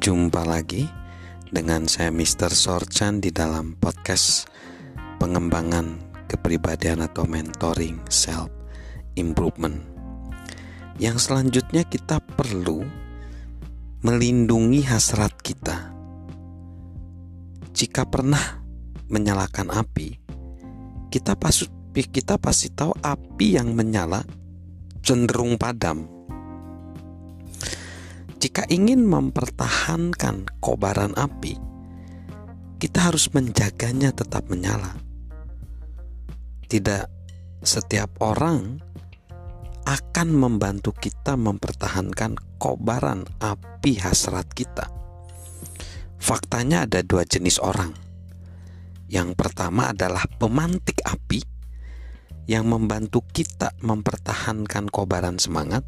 Jumpa lagi dengan saya Mr. Sorchan di dalam podcast pengembangan kepribadian atau mentoring self improvement. Yang selanjutnya kita perlu melindungi hasrat kita. Jika pernah menyalakan api, kita pasti kita pasti tahu api yang menyala cenderung padam jika ingin mempertahankan kobaran api, kita harus menjaganya tetap menyala. Tidak setiap orang akan membantu kita mempertahankan kobaran api hasrat kita. Faktanya ada dua jenis orang. Yang pertama adalah pemantik api yang membantu kita mempertahankan kobaran semangat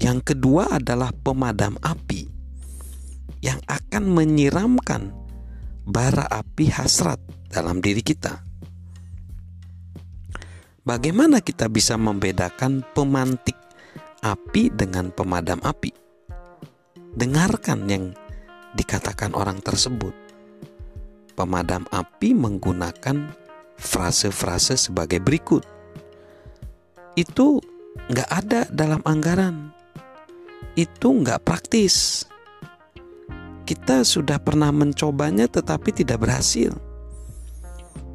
yang kedua adalah pemadam api yang akan menyiramkan bara api hasrat dalam diri kita. Bagaimana kita bisa membedakan pemantik api dengan pemadam api? Dengarkan yang dikatakan orang tersebut. Pemadam api menggunakan frase-frase sebagai berikut. Itu nggak ada dalam anggaran itu nggak praktis. Kita sudah pernah mencobanya tetapi tidak berhasil.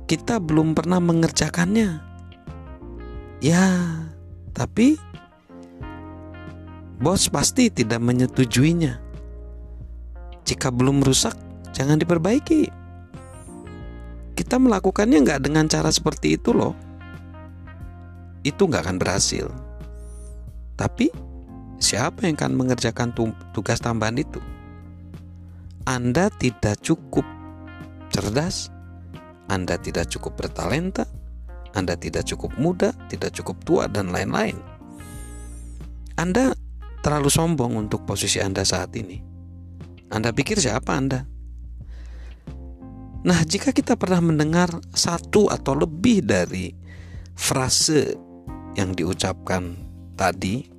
Kita belum pernah mengerjakannya. Ya, tapi bos pasti tidak menyetujuinya. Jika belum rusak, jangan diperbaiki. Kita melakukannya nggak dengan cara seperti itu loh. Itu nggak akan berhasil. Tapi siapa yang akan mengerjakan tugas tambahan itu? Anda tidak cukup cerdas, Anda tidak cukup bertalenta, Anda tidak cukup muda, tidak cukup tua, dan lain-lain. Anda terlalu sombong untuk posisi Anda saat ini. Anda pikir siapa Anda? Nah, jika kita pernah mendengar satu atau lebih dari frase yang diucapkan tadi,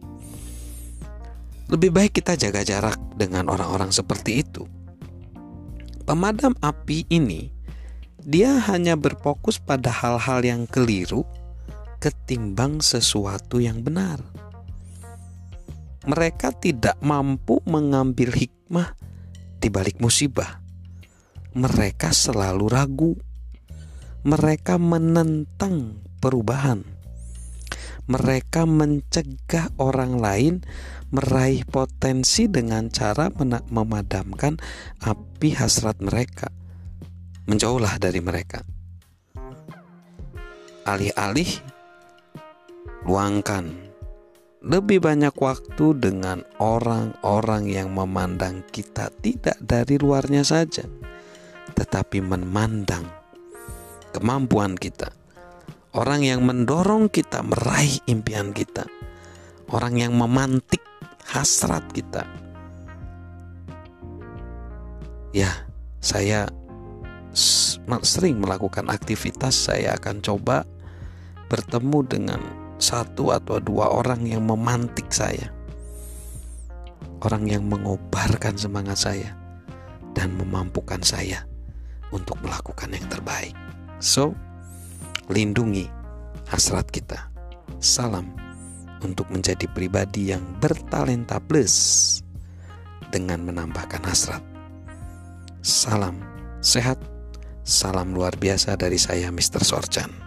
lebih baik kita jaga jarak dengan orang-orang seperti itu. Pemadam api ini dia hanya berfokus pada hal-hal yang keliru ketimbang sesuatu yang benar. Mereka tidak mampu mengambil hikmah di balik musibah. Mereka selalu ragu. Mereka menentang perubahan. Mereka mencegah orang lain meraih potensi dengan cara memadamkan api hasrat mereka. Menjauhlah dari mereka. Alih-alih luangkan lebih banyak waktu dengan orang-orang yang memandang kita tidak dari luarnya saja, tetapi memandang kemampuan kita. Orang yang mendorong kita meraih impian kita, orang yang memantik hasrat kita. Ya, saya sering melakukan aktivitas, saya akan coba bertemu dengan satu atau dua orang yang memantik saya. Orang yang mengobarkan semangat saya dan memampukan saya untuk melakukan yang terbaik. So, lindungi hasrat kita. Salam untuk menjadi pribadi yang bertalenta plus dengan menambahkan hasrat. Salam sehat, salam luar biasa dari saya Mr. Sorchan.